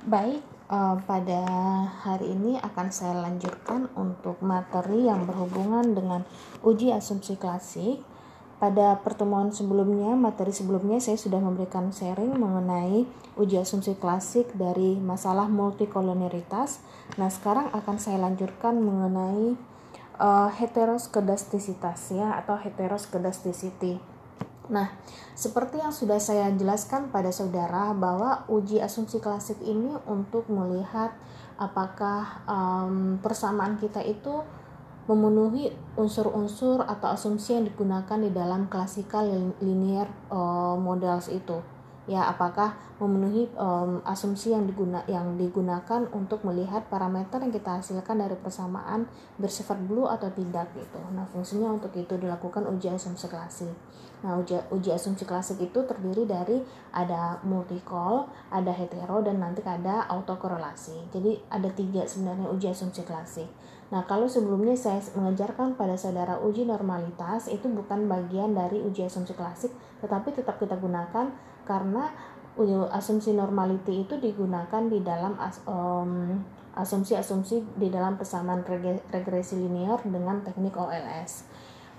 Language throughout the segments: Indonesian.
Baik, uh, pada hari ini akan saya lanjutkan untuk materi yang berhubungan dengan uji asumsi klasik. Pada pertemuan sebelumnya, materi sebelumnya saya sudah memberikan sharing mengenai uji asumsi klasik dari masalah multikolonialitas. Nah, sekarang akan saya lanjutkan mengenai uh, heteroskedastisitas ya atau heteroskedasticity. Nah, seperti yang sudah saya jelaskan pada saudara bahwa uji asumsi klasik ini untuk melihat apakah um, persamaan kita itu memenuhi unsur-unsur atau asumsi yang digunakan di dalam klasikal linear uh, models itu ya apakah memenuhi um, asumsi yang diguna yang digunakan untuk melihat parameter yang kita hasilkan dari persamaan bersifat blue atau tidak gitu. Nah, fungsinya untuk itu dilakukan uji asumsi klasik. Nah, uji, uji asumsi klasik itu terdiri dari ada multicol, ada hetero dan nanti ada autokorelasi. Jadi ada tiga sebenarnya uji asumsi klasik. Nah, kalau sebelumnya saya mengajarkan pada saudara uji normalitas itu bukan bagian dari uji asumsi klasik, tetapi tetap kita gunakan karena asumsi normality itu digunakan di dalam asumsi-asumsi di dalam persamaan regresi linear dengan teknik OLS.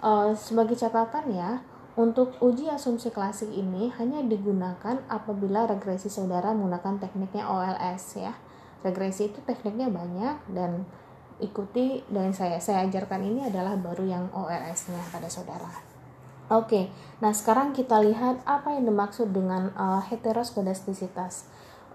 Uh, sebagai catatan ya, untuk uji asumsi klasik ini hanya digunakan apabila regresi saudara menggunakan tekniknya OLS ya. Regresi itu tekniknya banyak dan ikuti dan saya saya ajarkan ini adalah baru yang OLS-nya pada saudara. Oke, nah sekarang kita lihat apa yang dimaksud dengan uh, heteroskedastisitas.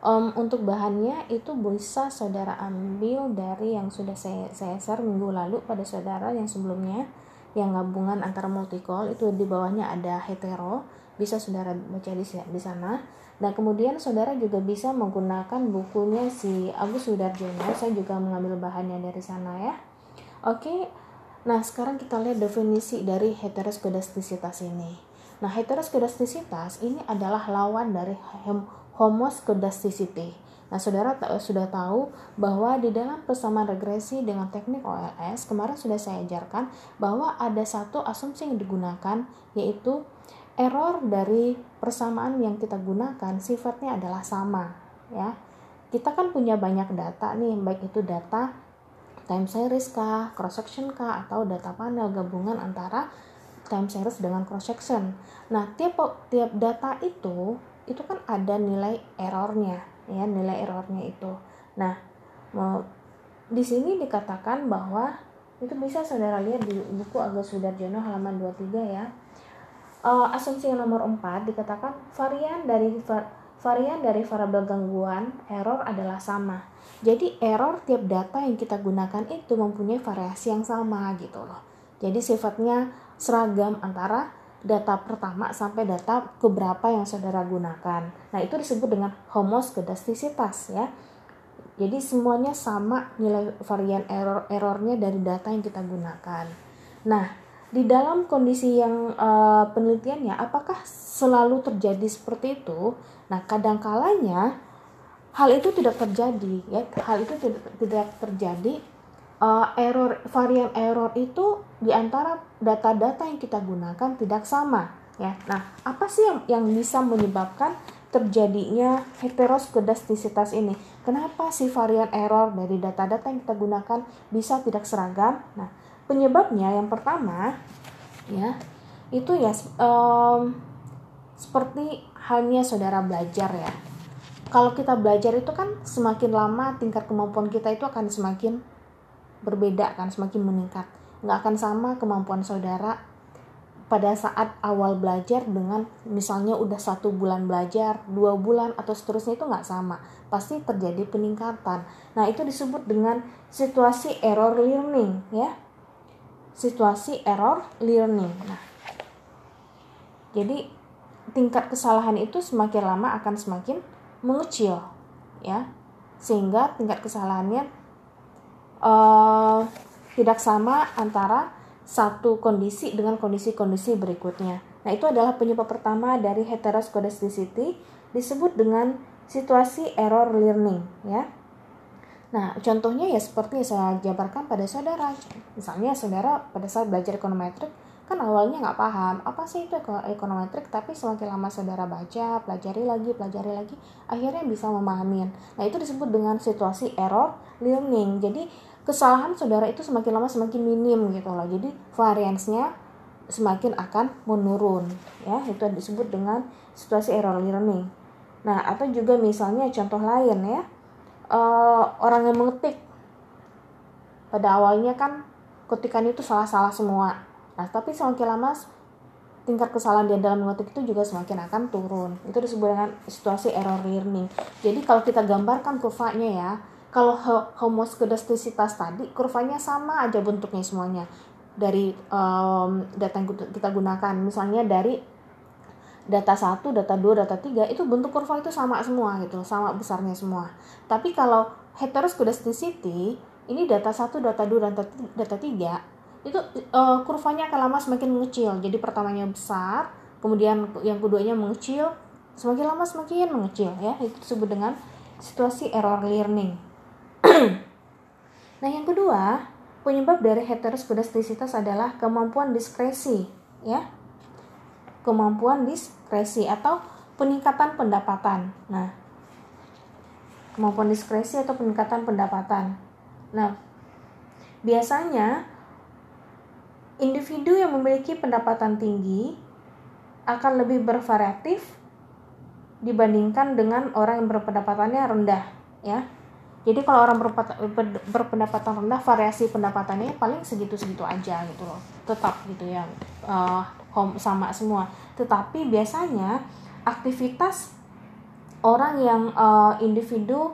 Um, untuk bahannya itu bisa saudara ambil dari yang sudah saya, saya share minggu lalu pada saudara yang sebelumnya yang gabungan antara multicol itu di bawahnya ada hetero bisa saudara baca di, di sana dan kemudian saudara juga bisa menggunakan bukunya si Agus Sudarjono saya juga mengambil bahannya dari sana ya oke Nah, sekarang kita lihat definisi dari heteroskedastisitas ini. Nah, heteroskedastisitas ini adalah lawan dari homoskedasticity. Nah, saudara sudah tahu bahwa di dalam persamaan regresi dengan teknik OLS, kemarin sudah saya ajarkan bahwa ada satu asumsi yang digunakan, yaitu error dari persamaan yang kita gunakan sifatnya adalah sama. ya Kita kan punya banyak data nih, baik itu data time series kah, cross section kah, atau data panel gabungan antara time series dengan cross section. Nah, tiap tiap data itu itu kan ada nilai errornya, ya nilai errornya itu. Nah, mau di sini dikatakan bahwa itu bisa saudara lihat di buku Agus Sudarjono halaman 23 ya. Uh, asumsi yang nomor 4 dikatakan varian dari varian dari variabel gangguan error adalah sama. Jadi error tiap data yang kita gunakan itu mempunyai variasi yang sama gitu loh. Jadi sifatnya seragam antara data pertama sampai data keberapa yang saudara gunakan. Nah itu disebut dengan homoskedastisitas ya. Jadi semuanya sama nilai varian error errornya dari data yang kita gunakan. Nah di dalam kondisi yang uh, penelitiannya apakah selalu terjadi seperti itu? Nah, kadang-kalanya hal itu tidak terjadi ya. Hal itu tidak tidak terjadi uh, error varian error itu di antara data-data yang kita gunakan tidak sama ya. Nah, apa sih yang yang bisa menyebabkan terjadinya heteroskedastisitas ini? Kenapa sih varian error dari data-data yang kita gunakan bisa tidak seragam? Nah, penyebabnya yang pertama ya itu ya um, seperti halnya saudara belajar ya kalau kita belajar itu kan semakin lama tingkat kemampuan kita itu akan semakin berbeda kan semakin meningkat. Nggak akan sama kemampuan saudara pada saat awal belajar dengan misalnya udah satu bulan belajar dua bulan atau seterusnya itu nggak sama. Pasti terjadi peningkatan. Nah itu disebut dengan situasi error learning ya. Situasi error learning. Nah, jadi tingkat kesalahan itu semakin lama akan semakin mengecil, ya, sehingga tingkat kesalahannya uh, tidak sama antara satu kondisi dengan kondisi-kondisi berikutnya. Nah, itu adalah penyebab pertama dari heteroscedasticity disebut dengan situasi error learning, ya. Nah, contohnya ya seperti saya jabarkan pada saudara. Misalnya saudara pada saat belajar ekonometrik kan awalnya nggak paham apa sih itu ekonometrik tapi semakin lama saudara baca pelajari lagi pelajari lagi akhirnya bisa memahami. Nah itu disebut dengan situasi error learning. Jadi kesalahan saudara itu semakin lama semakin minim gitu loh. Jadi variansnya semakin akan menurun ya. Itu disebut dengan situasi error learning. Nah atau juga misalnya contoh lain ya. Uh, orang yang mengetik. Pada awalnya kan ketikan itu salah-salah semua nah tapi semakin lama tingkat kesalahan dia dalam mengetik itu juga semakin akan turun. Itu disebut dengan situasi error learning. Jadi kalau kita gambarkan kurvanya ya kalau homoskedastisitas tadi kurvanya sama aja bentuknya semuanya. Dari um, data yang kita gunakan misalnya dari data 1, data 2, data 3 itu bentuk kurva itu sama semua gitu, sama besarnya semua. Tapi kalau heteroscedasticity ini data 1, data 2, dan data 3 itu uh, kurvanya akan lama semakin mengecil. Jadi pertamanya besar, kemudian yang keduanya mengecil, semakin lama semakin mengecil ya. Itu disebut dengan situasi error learning. nah, yang kedua, penyebab dari heteroscedasticitas adalah kemampuan diskresi, ya kemampuan diskresi atau peningkatan pendapatan. Nah, kemampuan diskresi atau peningkatan pendapatan. Nah, biasanya individu yang memiliki pendapatan tinggi akan lebih bervariatif dibandingkan dengan orang yang berpendapatannya rendah, ya. Jadi kalau orang berpendapatan rendah, variasi pendapatannya paling segitu-segitu aja gitu loh, tetap gitu ya. Uh, sama semua tetapi biasanya aktivitas orang yang uh, individu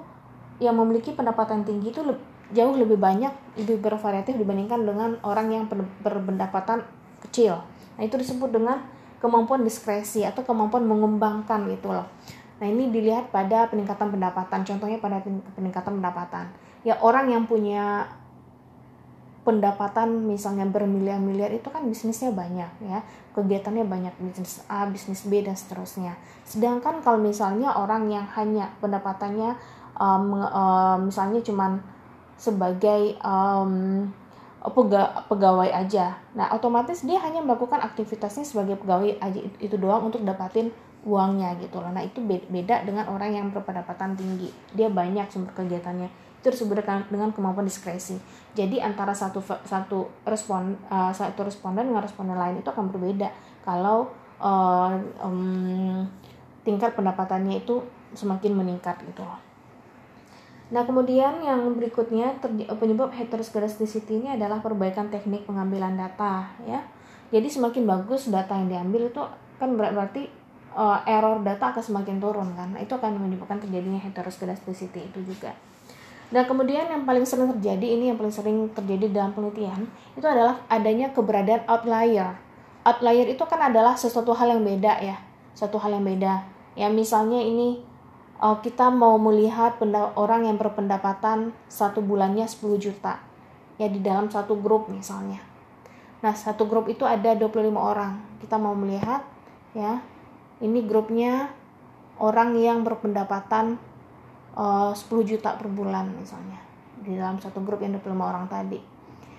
yang memiliki pendapatan tinggi itu jauh lebih banyak lebih bervariatif dibandingkan dengan orang yang berpendapatan kecil. Nah itu disebut dengan kemampuan diskresi atau kemampuan mengembangkan gitu loh. Nah ini dilihat pada peningkatan pendapatan. Contohnya pada peningkatan pendapatan. Ya orang yang punya pendapatan misalnya bermiliar-miliar itu kan bisnisnya banyak ya. Kegiatannya banyak bisnis A bisnis B dan seterusnya. Sedangkan kalau misalnya orang yang hanya pendapatannya um, um, misalnya cuman sebagai um, pegawai aja. Nah otomatis dia hanya melakukan aktivitasnya sebagai pegawai aja itu doang untuk dapatin uangnya gitu loh. Nah itu beda dengan orang yang berpendapatan tinggi. Dia banyak sumber kegiatannya. Itu disebut dengan kemampuan diskresi. Jadi antara satu satu respon uh, satu responden dengan responden lain itu akan berbeda. Kalau uh, um, tingkat pendapatannya itu semakin meningkat gitu loh. Nah kemudian yang berikutnya penyebab heteroscedasticity ini adalah perbaikan teknik pengambilan data ya. Jadi semakin bagus data yang diambil itu kan berarti uh, error data akan semakin turun kan. Itu akan menyebabkan terjadinya heteroscedasticity itu juga. Nah, kemudian yang paling sering terjadi ini yang paling sering terjadi dalam penelitian itu adalah adanya keberadaan outlier. Outlier itu kan adalah sesuatu hal yang beda ya, satu hal yang beda. Ya misalnya ini uh, kita mau melihat orang yang berpendapatan satu bulannya 10 juta ya di dalam satu grup misalnya. Nah, satu grup itu ada 25 orang. Kita mau melihat ya. Ini grupnya orang yang berpendapatan Eh, uh, 10 juta per bulan misalnya di dalam satu grup yang 25 orang tadi.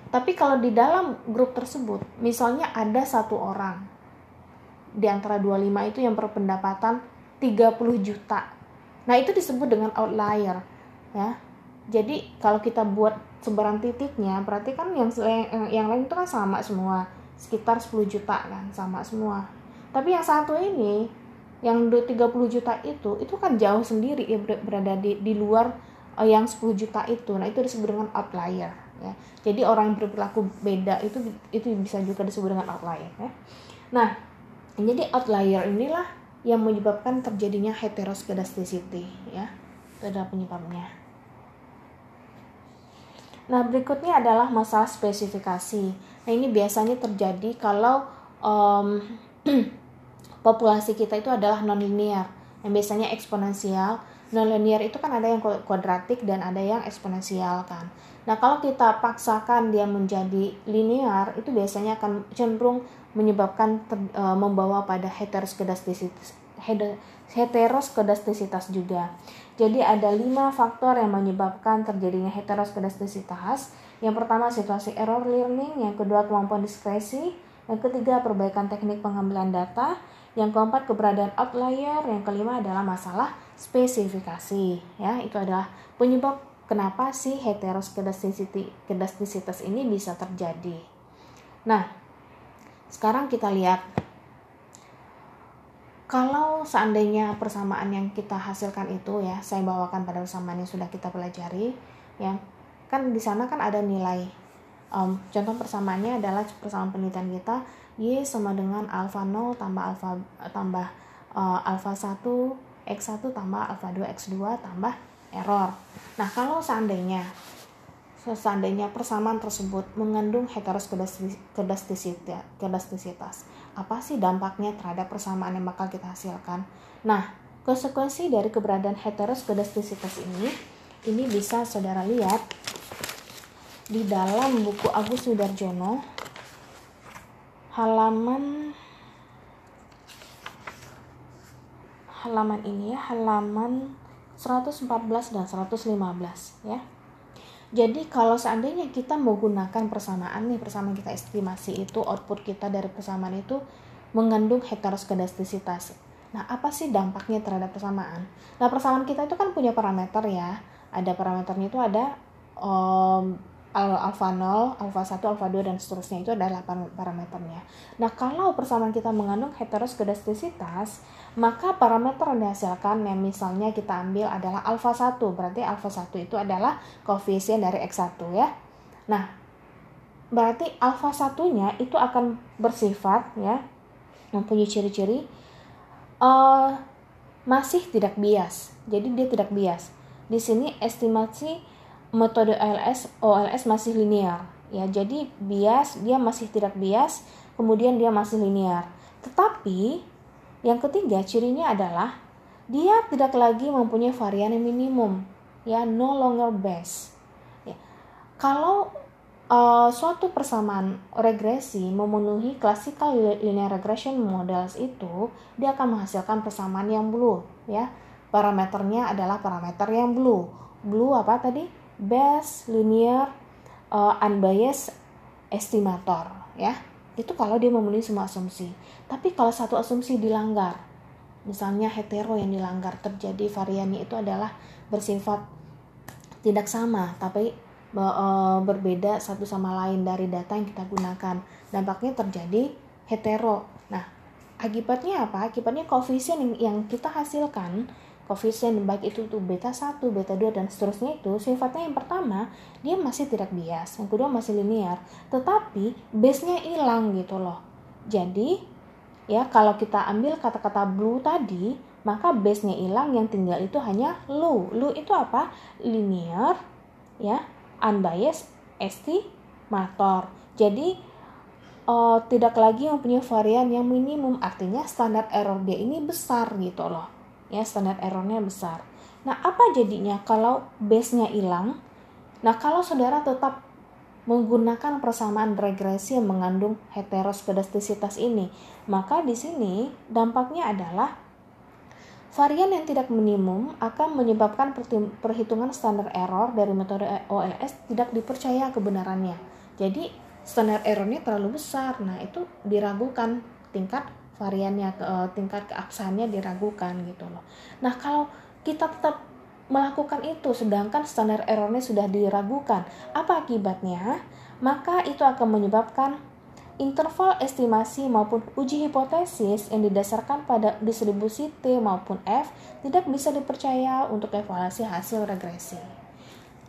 Tapi kalau di dalam grup tersebut, misalnya ada satu orang di antara 25 itu yang berpendapatan 30 juta. Nah, itu disebut dengan outlier, ya. Jadi, kalau kita buat sebaran titiknya, berarti kan yang yang, lain itu kan sama semua, sekitar 10 juta kan, sama semua. Tapi yang satu ini yang 30 juta itu itu kan jauh sendiri ya berada di di luar uh, yang 10 juta itu nah itu disebut dengan outlier ya jadi orang yang berperilaku beda itu itu bisa juga disebut dengan outlier ya nah jadi outlier inilah yang menyebabkan terjadinya heteroscedasticity ya. Itu adalah penyebabnya. Nah berikutnya adalah masalah spesifikasi. Nah ini biasanya terjadi kalau um, populasi kita itu adalah nonlinear yang biasanya eksponensial. Nonlinear itu kan ada yang kuadratik dan ada yang eksponensial kan. Nah kalau kita paksakan dia menjadi linear itu biasanya akan cenderung menyebabkan ter, e, membawa pada heteroskedastisitas heteroskedastisitas juga jadi ada lima faktor yang menyebabkan terjadinya heteroskedastisitas yang pertama situasi error learning yang kedua kemampuan diskresi Yang ketiga, perbaikan teknik pengambilan data. Yang keempat, keberadaan outlier. Yang kelima adalah masalah spesifikasi. Ya, itu adalah penyebab kenapa sih heteroskedastisitas ini bisa terjadi. Nah, sekarang kita lihat kalau seandainya persamaan yang kita hasilkan itu ya saya bawakan pada persamaan yang sudah kita pelajari ya kan di sana kan ada nilai. Um, contoh persamaannya adalah persamaan penelitian kita y sama dengan alfa 0 tambah alfa tambah uh, alfa 1 x1 tambah alfa 2 x2 tambah error. Nah kalau seandainya seandainya persamaan tersebut mengandung heteroskedastisitas apa sih dampaknya terhadap persamaan yang bakal kita hasilkan? Nah konsekuensi dari keberadaan heteroskedastisitas ini ini bisa saudara lihat di dalam buku Agus Sudarjono halaman halaman ini ya halaman 114 dan 115 ya jadi kalau seandainya kita menggunakan persamaan nih, persamaan kita estimasi itu output kita dari persamaan itu mengandung heteroskedastisitas. Nah, apa sih dampaknya terhadap persamaan? Nah, persamaan kita itu kan punya parameter ya. Ada parameternya itu ada um, alfa 0, alfa 1, alfa 2 dan seterusnya itu adalah parameternya. Nah, kalau persamaan kita mengandung heteroskedastisitas, maka parameter yang dihasilkan yang misalnya kita ambil adalah alfa 1, berarti alfa 1 itu adalah koefisien dari X1 ya. Nah, berarti alfa satunya itu akan bersifat ya mempunyai ciri-ciri uh, masih tidak bias. Jadi dia tidak bias. Di sini estimasi metode OLS OLS masih linear. Ya jadi bias dia masih tidak bias kemudian dia masih linear. Tetapi yang ketiga cirinya adalah dia tidak lagi mempunyai varian yang minimum. Ya no longer base. Ya. kalau uh, suatu persamaan regresi memenuhi classical linear regression models itu dia akan menghasilkan persamaan yang blue. Ya parameternya adalah parameter yang blue. Blue apa tadi best linear uh, unbiased estimator ya. Itu kalau dia memenuhi semua asumsi. Tapi kalau satu asumsi dilanggar misalnya hetero yang dilanggar terjadi variannya itu adalah bersifat tidak sama tapi uh, berbeda satu sama lain dari data yang kita gunakan. Dampaknya terjadi hetero. Nah akibatnya apa? Akibatnya koefisien yang kita hasilkan koefisien baik itu tuh beta 1, beta 2 dan seterusnya itu sifatnya yang pertama dia masih tidak bias, yang kedua masih linear, tetapi base-nya hilang gitu loh. Jadi ya kalau kita ambil kata-kata blue tadi, maka base-nya hilang yang tinggal itu hanya lu. Lu itu apa? Linear ya, unbiased estimator. Jadi uh, tidak lagi mempunyai varian yang minimum, artinya standar error dia ini besar gitu loh ya standar errornya besar. Nah, apa jadinya kalau base-nya hilang? Nah, kalau saudara tetap menggunakan persamaan regresi yang mengandung heteroskedastisitas ini, maka di sini dampaknya adalah varian yang tidak minimum akan menyebabkan perhitungan standar error dari metode OLS tidak dipercaya kebenarannya. Jadi standar errornya terlalu besar. Nah, itu diragukan tingkat variannya ke uh, tingkat keabsahannya diragukan gitu loh. Nah, kalau kita tetap melakukan itu sedangkan standar errornya sudah diragukan, apa akibatnya? Maka itu akan menyebabkan interval estimasi maupun uji hipotesis yang didasarkan pada distribusi T maupun F tidak bisa dipercaya untuk evaluasi hasil regresi.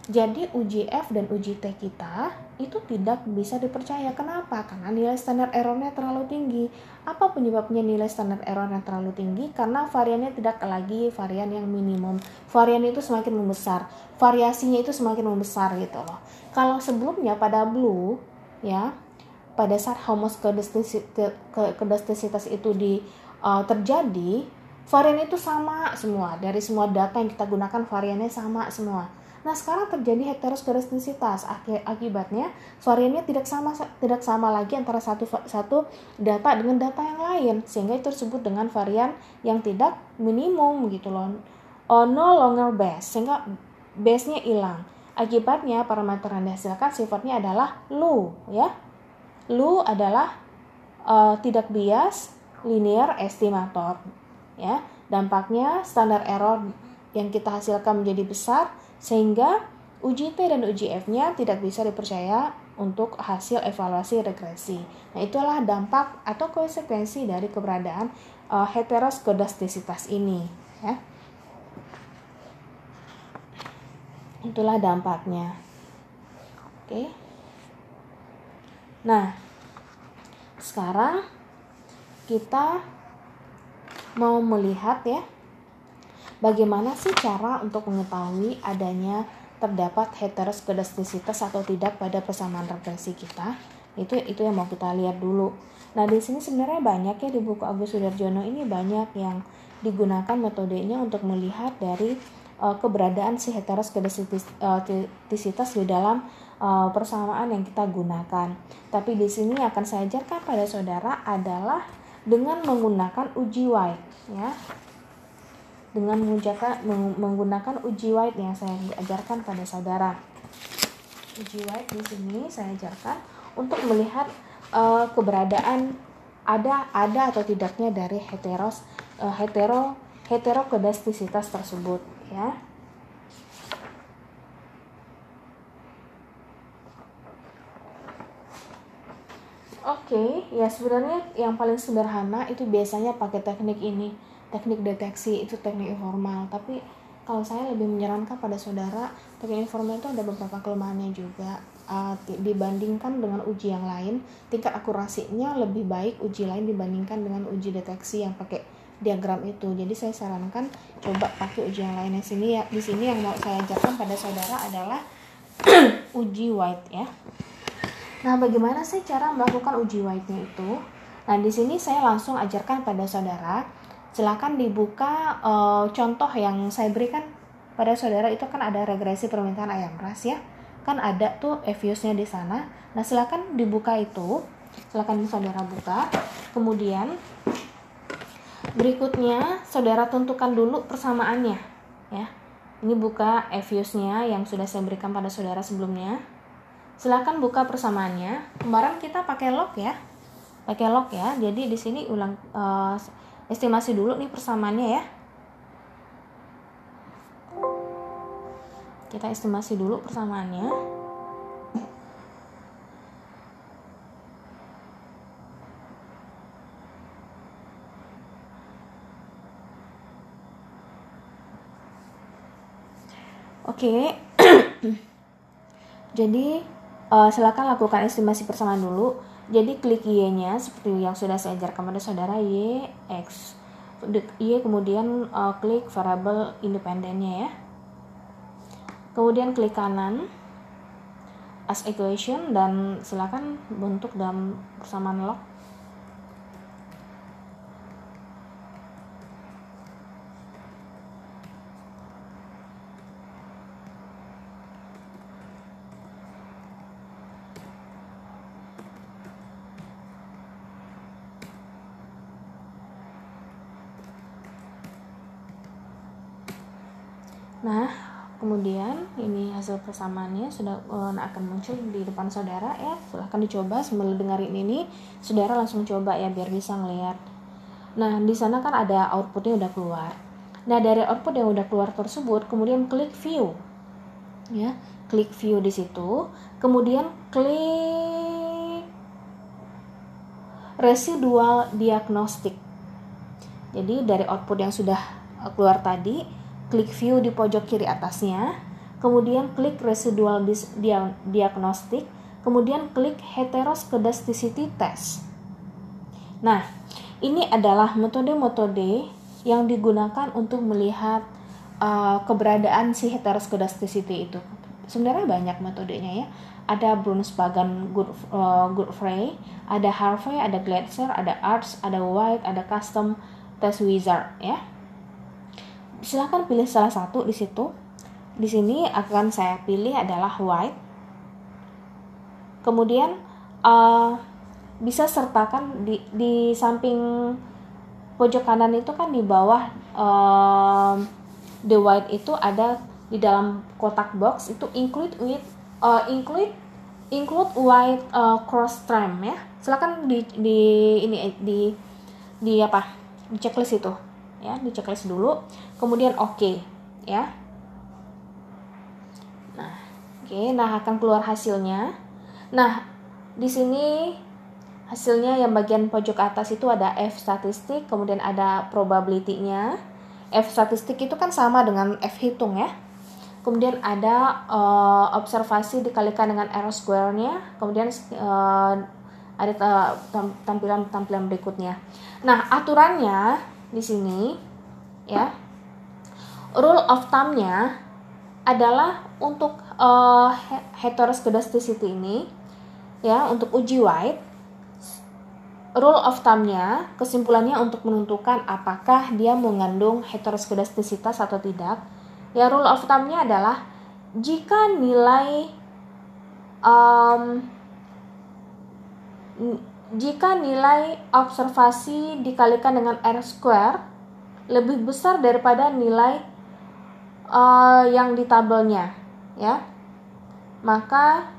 Jadi uji F dan uji T kita itu tidak bisa dipercaya. Kenapa? Karena nilai standar errornya terlalu tinggi. Apa penyebabnya nilai standar errornya terlalu tinggi? Karena variannya tidak lagi varian yang minimum. Varian itu semakin membesar. Variasinya itu semakin membesar gitu loh. Kalau sebelumnya pada blue ya pada saat homoskedastisitas itu di uh, terjadi varian itu sama semua dari semua data yang kita gunakan variannya sama semua Nah, sekarang terjadi heteroskedastisitas. Akibatnya variannya tidak sama tidak sama lagi antara satu satu data dengan data yang lain sehingga itu disebut dengan varian yang tidak minimum gitu loh. Oh, no longer base sehingga base-nya hilang. Akibatnya parameter yang dihasilkan sifatnya adalah lu ya. Lu adalah uh, tidak bias linear estimator ya dampaknya standar error yang kita hasilkan menjadi besar sehingga uji T dan uji F-nya tidak bisa dipercaya untuk hasil evaluasi regresi. Nah, itulah dampak atau konsekuensi dari keberadaan uh, heteroskedastisitas ini, ya. Itulah dampaknya. Oke. Nah, sekarang kita mau melihat ya bagaimana sih cara untuk mengetahui adanya terdapat heteroskedastisitas atau tidak pada persamaan regresi kita? Itu itu yang mau kita lihat dulu. Nah di sini sebenarnya banyak ya di buku Agus Sudarjono ini banyak yang digunakan metodenya untuk melihat dari uh, keberadaan si heteroskedastisitas uh, di dalam uh, persamaan yang kita gunakan. Tapi di sini akan saya ajarkan pada saudara adalah dengan menggunakan uji White ya dengan menggunakan, uji white yang saya ajarkan pada saudara. Uji white di sini saya ajarkan untuk melihat uh, keberadaan ada ada atau tidaknya dari heteros uh, hetero heterokedastisitas tersebut ya. Oke, okay, ya sebenarnya yang paling sederhana itu biasanya pakai teknik ini teknik deteksi itu teknik informal. Tapi kalau saya lebih menyarankan pada saudara teknik informal itu ada beberapa kelemahannya juga. Uh, dibandingkan dengan uji yang lain tingkat akurasinya lebih baik uji lain dibandingkan dengan uji deteksi yang pakai diagram itu. Jadi saya sarankan coba pakai uji yang lainnya. Sini ya di sini yang mau saya ajarkan pada saudara adalah uji white ya. Nah bagaimana sih cara melakukan uji white-nya itu? Nah di sini saya langsung ajarkan pada saudara silakan dibuka uh, contoh yang saya berikan pada saudara itu kan ada regresi permintaan ayam ras ya. Kan ada tuh eviusnya di sana. Nah silakan dibuka itu. Silakan saudara buka. Kemudian berikutnya saudara tentukan dulu persamaannya ya. Ini buka eviusnya yang sudah saya berikan pada saudara sebelumnya. Silakan buka persamaannya. Kemarin kita pakai log ya. Pakai log ya. Jadi di sini ulang uh, estimasi dulu nih persamaannya ya. Kita estimasi dulu persamaannya. Oke, jadi uh, silakan lakukan estimasi persamaan dulu jadi klik Y-nya seperti yang sudah saya ajarkan pada saudara Y X. Y kemudian uh, klik variable independennya ya. Kemudian klik kanan as equation dan silakan bentuk dalam persamaan log Nah, kemudian persamaannya sudah uh, akan muncul di depan saudara ya. Silahkan dicoba sambil dengerin ini, saudara langsung coba ya biar bisa ngelihat. Nah, di sana kan ada outputnya udah keluar. Nah, dari output yang udah keluar tersebut, kemudian klik view. Ya, klik view di situ, kemudian klik residual diagnostik. Jadi dari output yang sudah keluar tadi, klik view di pojok kiri atasnya, kemudian klik residual diagnostic, kemudian klik heteroskedasticity test. Nah, ini adalah metode-metode yang digunakan untuk melihat uh, keberadaan si heteroskedasticity itu. Sebenarnya banyak metodenya ya. Ada Brunsbagan Good, uh, Godfrey, ada Harvey, ada Glatzer, ada Arts, ada White, ada Custom Test Wizard ya silahkan pilih salah satu di situ. Di sini akan saya pilih adalah white. Kemudian uh, bisa sertakan di di samping pojok kanan itu kan di bawah uh, the white itu ada di dalam kotak box. Itu include with uh, include include white uh, cross trim ya. Silakan di di ini di di apa? Di checklist itu. Ya di checklist dulu. Kemudian oke okay, ya oke nah akan keluar hasilnya nah di sini hasilnya yang bagian pojok atas itu ada F statistik kemudian ada probability-nya F statistik itu kan sama dengan F hitung ya kemudian ada uh, observasi dikalikan dengan R square-nya kemudian uh, ada tampilan-tampilan berikutnya. Nah, aturannya di sini ya. Rule of thumb-nya adalah untuk uh, heteroscedasticity ini ya, untuk uji White rule of thumb-nya kesimpulannya untuk menentukan apakah dia mengandung heteroskedastisitas atau tidak. Ya, rule of thumb-nya adalah jika nilai um, jika nilai observasi dikalikan dengan R square lebih besar daripada nilai uh, yang di tabelnya, ya, maka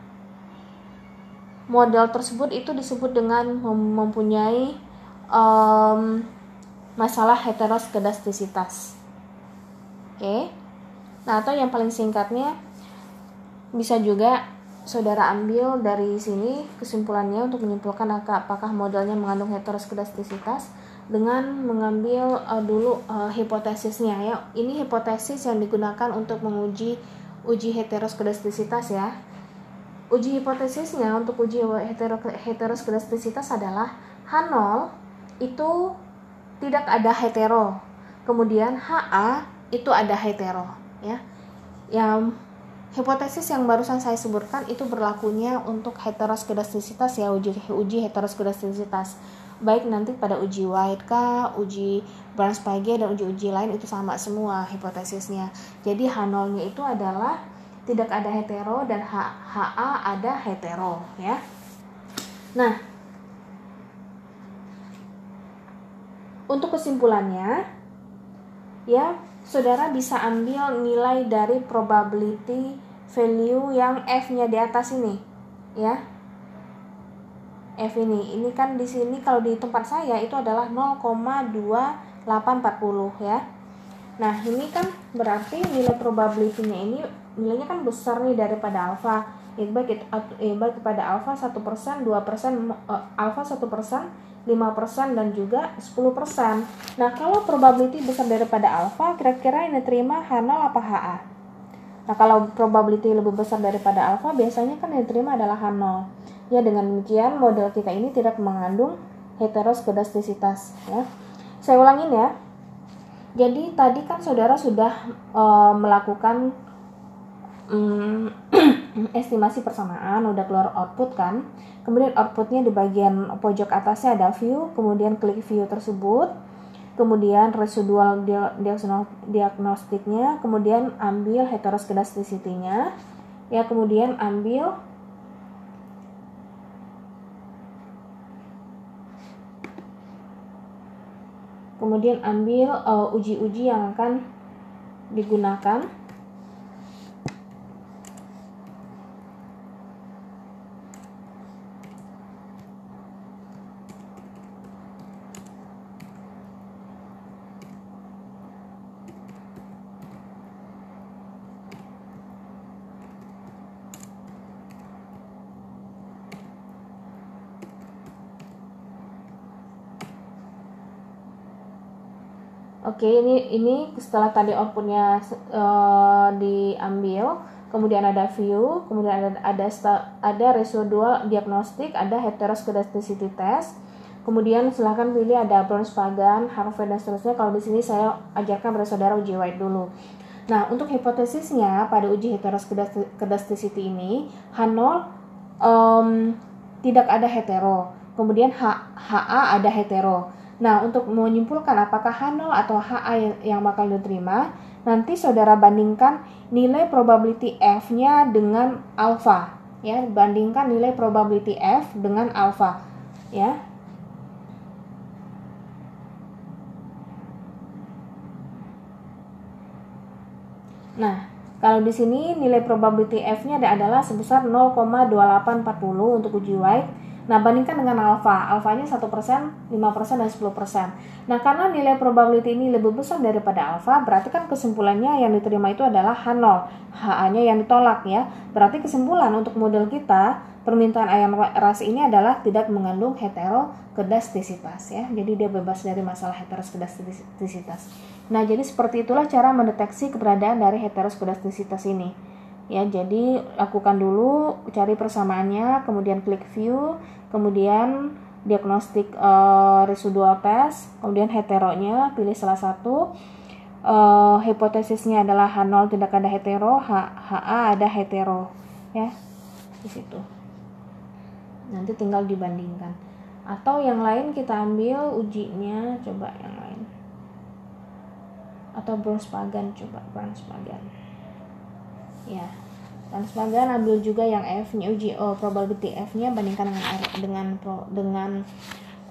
model tersebut itu disebut dengan mempunyai um, masalah heteroskedastisitas. Oke, nah atau yang paling singkatnya bisa juga saudara ambil dari sini kesimpulannya untuk menyimpulkan apakah modelnya mengandung heteroskedastisitas dengan mengambil uh, dulu uh, hipotesisnya ya. Ini hipotesis yang digunakan untuk menguji uji heteroskedastisitas ya. Uji hipotesisnya untuk uji hetero heteroskedastisitas adalah H0 itu tidak ada hetero. Kemudian HA itu ada hetero ya. Yang Hipotesis yang barusan saya sebutkan itu berlakunya untuk heteroskedastisitas ya uji uji heteroskedastisitas baik nanti pada uji White kah, uji Barnes-Page dan uji-uji lain itu sama semua hipotesisnya. Jadi H0-nya itu adalah tidak ada hetero dan HA ada hetero ya. Nah, untuk kesimpulannya ya saudara bisa ambil nilai dari probability value yang f-nya di atas ini ya f ini ini kan di sini kalau di tempat saya itu adalah 0,2840 ya nah ini kan berarti nilai probability-nya ini nilainya kan besar nih daripada alfa ya baik kepada alfa satu persen dua persen eh, alfa satu persen 5% dan juga 10%. Nah, kalau probability besar daripada alfa, kira-kira ini terima H0 apa HA? Nah, kalau probability lebih besar daripada alfa, biasanya kan yang diterima adalah H0. Ya, dengan demikian model kita ini tidak mengandung heteroskedastisitas ya. Saya ulangin ya. Jadi tadi kan saudara sudah e, melakukan um, estimasi persamaan, udah keluar output kan. Kemudian outputnya di bagian pojok atasnya ada view, kemudian klik view tersebut kemudian residual diagnostiknya, kemudian ambil heteroskedasticity-nya, ya kemudian ambil kemudian ambil uh, uji-uji uh, yang akan digunakan Oke, ini ini setelah tadi outputnya uh, diambil, kemudian ada view, kemudian ada ada ada residual diagnostik, ada heteroskedasticity test. Kemudian silahkan pilih ada Browns-Pagan, Harvard dan seterusnya. Kalau di sini saya ajarkan pada saudara uji white dulu. Nah, untuk hipotesisnya pada uji heteroskedasticity ini, H0 um, tidak ada hetero. Kemudian H, HA ada hetero. Nah, untuk menyimpulkan apakah H0 atau HA yang bakal diterima, nanti saudara bandingkan nilai probability F-nya dengan alpha, ya, bandingkan nilai probability F dengan alpha, ya. Nah, Kalau di sini nilai probability F-nya adalah sebesar 0,2840 untuk uji white. Nah, bandingkan dengan alfa. Alfanya 1%, 5%, dan 10%. Nah, karena nilai probability ini lebih besar daripada alfa, berarti kan kesimpulannya yang diterima itu adalah H0. HA-nya yang ditolak ya. Berarti kesimpulan untuk model kita, permintaan ayam ras ini adalah tidak mengandung heterokedastisitas ya. Jadi dia bebas dari masalah heterokedastisitas. Nah, jadi seperti itulah cara mendeteksi keberadaan dari heteroskedastisitas ini. Ya, jadi lakukan dulu cari persamaannya, kemudian klik view, kemudian diagnostik uh, residual test, kemudian heteronya pilih salah satu. Uh, hipotesisnya adalah H0 tidak ada hetero, H, HA ada hetero, ya. Di situ. Nanti tinggal dibandingkan. Atau yang lain kita ambil ujinya, coba yang lain atau Bronspagan coba Bronspagan ya. Bronspagan ambil juga yang F nya uji oh, probability F nya bandingkan dengan R, dengan pro, dengan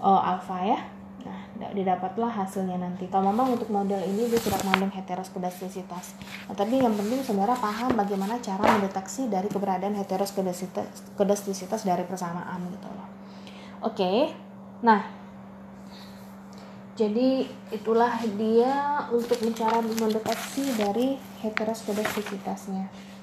oh, alpha ya. Nah didapatlah hasilnya nanti. Kalau memang untuk model ini dia tidak mengandung heteroskedastisitas nah, tapi yang penting saudara paham bagaimana cara mendeteksi dari keberadaan heteroskedastisitas dari persamaan gitu loh. Oke. Nah jadi itulah dia untuk cara mendeteksi dari heteroskedastisitasnya.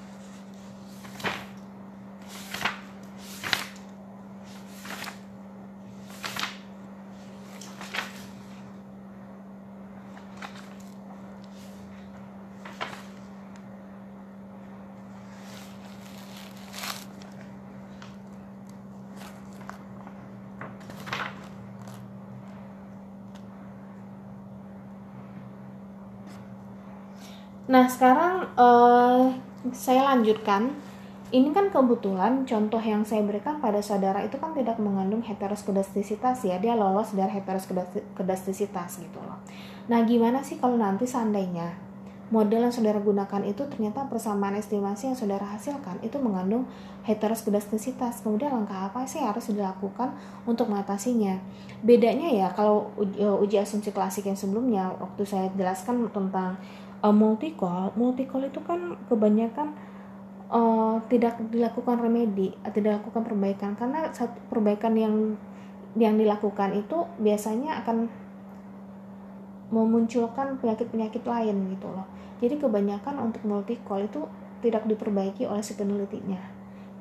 Nah, sekarang uh, saya lanjutkan. Ini kan kebetulan contoh yang saya berikan pada saudara itu kan tidak mengandung heteroskedastisitas ya. Dia lolos dari heteroskedastisitas gitu loh. Nah, gimana sih kalau nanti seandainya model yang saudara gunakan itu ternyata persamaan estimasi yang saudara hasilkan itu mengandung heteroskedastisitas. Kemudian langkah apa sih harus dilakukan untuk mengatasinya? Bedanya ya kalau uji, uji asumsi klasik yang sebelumnya waktu saya jelaskan tentang uh, multicall multicall itu kan kebanyakan uh, tidak dilakukan remedi tidak dilakukan perbaikan. Karena satu perbaikan yang yang dilakukan itu biasanya akan memunculkan penyakit-penyakit lain gitu loh. Jadi kebanyakan untuk multicall itu tidak diperbaiki oleh si penelitinya.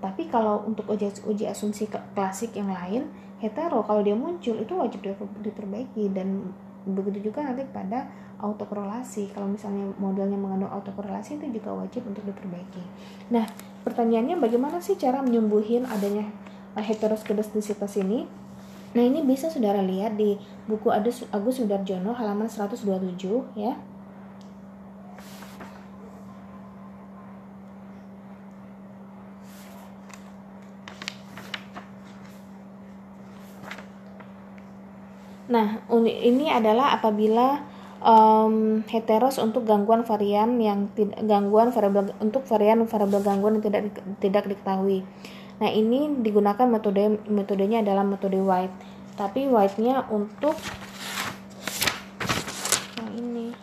Tapi kalau untuk uji, uji asumsi klasik yang lain hetero kalau dia muncul itu wajib diperbaiki dan begitu juga nanti pada autokorelasi. Kalau misalnya modelnya mengandung autokorelasi itu juga wajib untuk diperbaiki. Nah pertanyaannya bagaimana sih cara menyembuhin adanya heteroskedastisitas ini? Nah ini bisa saudara lihat di buku Agus, Sudarjono halaman 127 ya Nah, ini adalah apabila um, heteros untuk gangguan varian yang gangguan variabel untuk varian variabel gangguan yang tidak tidak diketahui. Nah, ini digunakan metode metodenya adalah metode White. Tapi White-nya untuk nah ini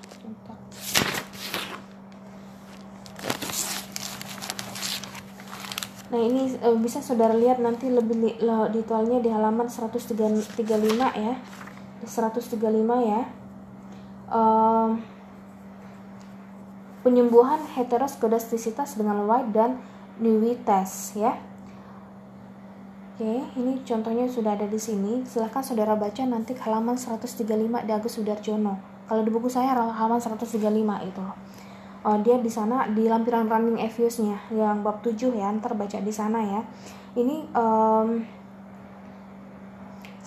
Nah, ini uh, bisa Saudara lihat nanti lebih detailnya di halaman 135 ya. 135 ya um, penyembuhan heteroskedastisitas dengan white dan Newey test ya Oke, ini contohnya sudah ada di sini. Silahkan saudara baca nanti halaman 135 di Agus Sudarjono. Kalau di buku saya halaman 135 itu. Oh, dia di sana di lampiran running reviews-nya yang bab 7 ya, ntar baca di sana ya. Ini um,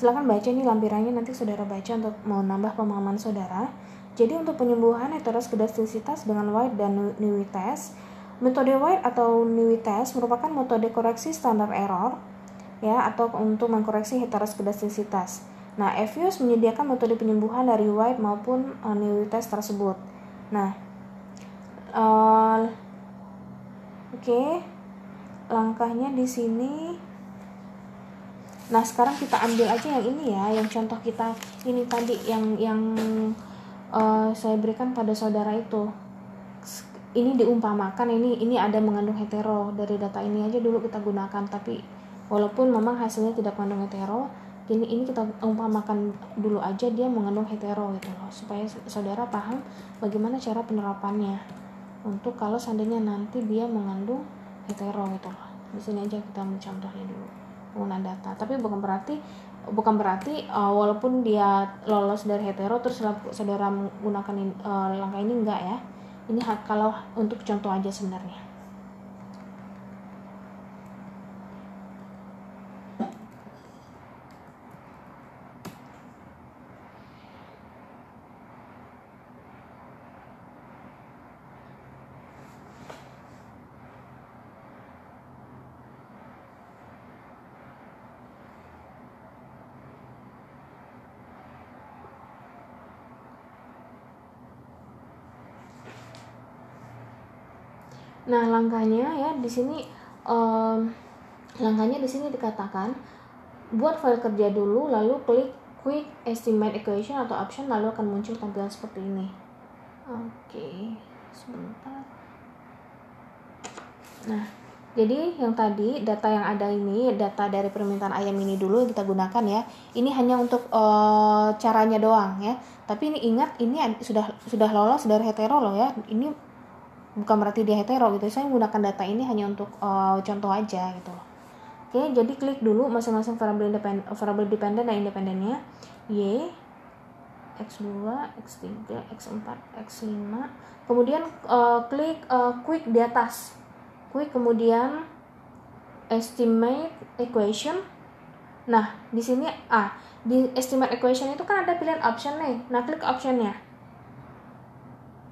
Silahkan baca nih lampirannya nanti saudara baca untuk mau nambah pemahaman saudara. Jadi untuk penyembuhan heteroskedastisitas dengan White dan Newey test, metode White atau Newey test merupakan metode koreksi standar error ya atau untuk mengkoreksi heteroskedastisitas. Nah, EVIUS menyediakan metode penyembuhan dari White maupun uh, Newey test tersebut. Nah, uh, oke, okay. langkahnya di sini Nah sekarang kita ambil aja yang ini ya, yang contoh kita ini tadi yang yang uh, saya berikan pada saudara itu. ini diumpamakan ini ini ada mengandung hetero. Dari data ini aja dulu kita gunakan tapi walaupun memang hasilnya tidak mengandung hetero ini ini kita umpamakan dulu aja dia mengandung hetero gitu loh supaya saudara paham bagaimana cara penerapannya. Untuk kalau seandainya nanti dia mengandung hetero gitu loh. Di sini aja kita mencontohnya dulu penggunaan data. Tapi bukan berarti bukan berarti uh, walaupun dia lolos dari hetero terus saudara menggunakan uh, langkah ini enggak ya. Ini kalau untuk contoh aja sebenarnya Nah, langkahnya ya di sini um, langkahnya di sini dikatakan buat file kerja dulu lalu klik quick estimate equation atau option lalu akan muncul tampilan seperti ini. Oke, sebentar. Nah, jadi yang tadi data yang ada ini data dari permintaan ayam ini dulu kita gunakan ya. Ini hanya untuk uh, caranya doang ya. Tapi ini ingat ini sudah sudah lolos dari hetero loh ya. Ini bukan berarti dia hetero gitu saya menggunakan data ini hanya untuk uh, contoh aja gitu. Loh oke jadi klik dulu masing-masing variabel independen variabel dependen dan independennya. Y x2 x3 x4 x5 kemudian uh, klik uh, quick di atas. Quick kemudian estimate equation. Nah di sini ah di estimate equation itu kan ada pilihan option nih. Nah klik optionnya.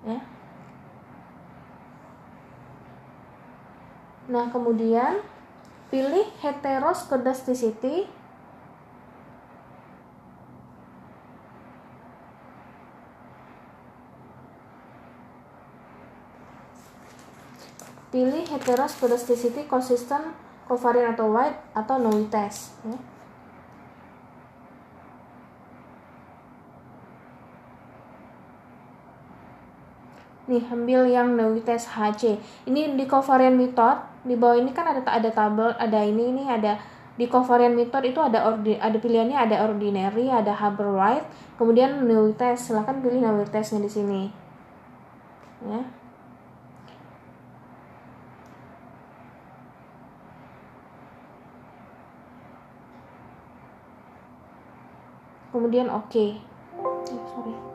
Ya Nah, kemudian pilih heteroscedasticity pilih heteroscedasticity consistent covariant atau white atau no test ya. Nih ambil yang test HC ini di covariant method di bawah ini kan ada ada tabel ada ini ini ada di covariant method itu ada ordi, ada pilihannya ada ordinary ada Haber White kemudian test silahkan pilih testnya di sini. Ya. Kemudian oke. okay. oh, sorry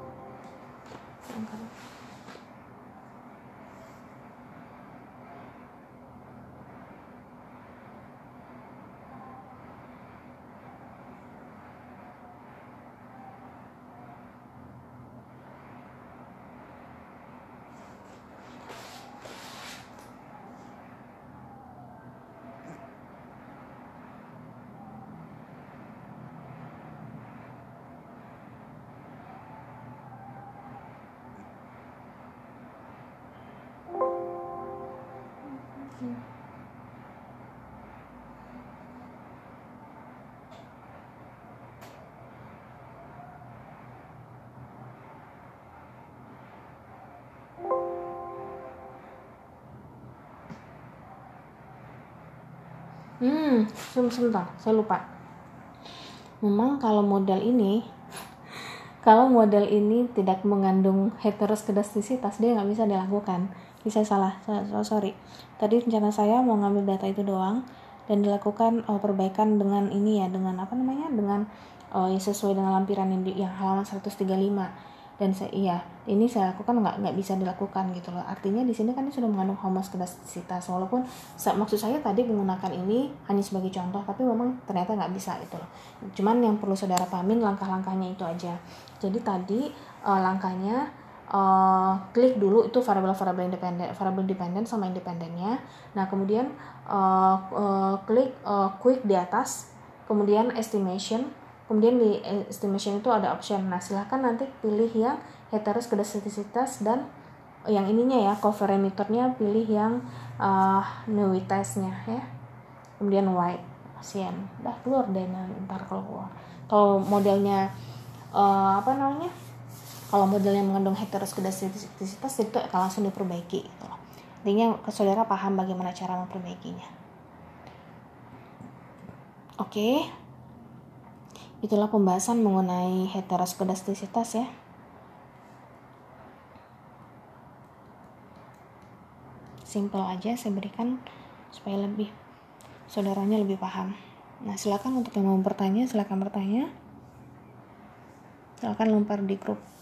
Hmm, sebentar, saya lupa. Memang kalau model ini, kalau model ini tidak mengandung heteroskedastisitas, dia nggak bisa dilakukan. Bisa salah, so, sorry. Tadi rencana saya mau ngambil data itu doang dan dilakukan oh, perbaikan dengan ini ya, dengan apa namanya, dengan oh, sesuai dengan lampiran yang, di, yang halaman 135 dan saya iya ini saya lakukan nggak nggak bisa dilakukan gitu loh. Artinya di sini kan ini sudah mengandung homoskedastisitas walaupun maksud saya tadi menggunakan ini hanya sebagai contoh tapi memang ternyata nggak bisa itu loh. Cuman yang perlu saudara pahamin langkah-langkahnya itu aja. Jadi tadi uh, langkahnya uh, klik dulu itu variabel-variabel independen variabel dependen sama independennya. Nah kemudian uh, uh, klik uh, quick di atas. Kemudian estimation kemudian di estimation itu ada option. Nah silahkan nanti pilih yang heteroskedastisitas dan yang ininya ya cover emitornya pilih yang uh, nuitasnya ya. Kemudian white sian dah keluar deh ntar kalau keluar. Kalau modelnya uh, apa namanya? Kalau modelnya mengandung heteroskedastisitas itu akan langsung diperbaiki gitu loh. Artinya saudara paham bagaimana cara memperbaikinya. Oke. Itulah pembahasan mengenai heteroskedastisitas ya. Simple aja saya berikan supaya lebih saudaranya lebih paham. Nah, silakan untuk yang mau bertanya, silakan bertanya. Silakan lempar di grup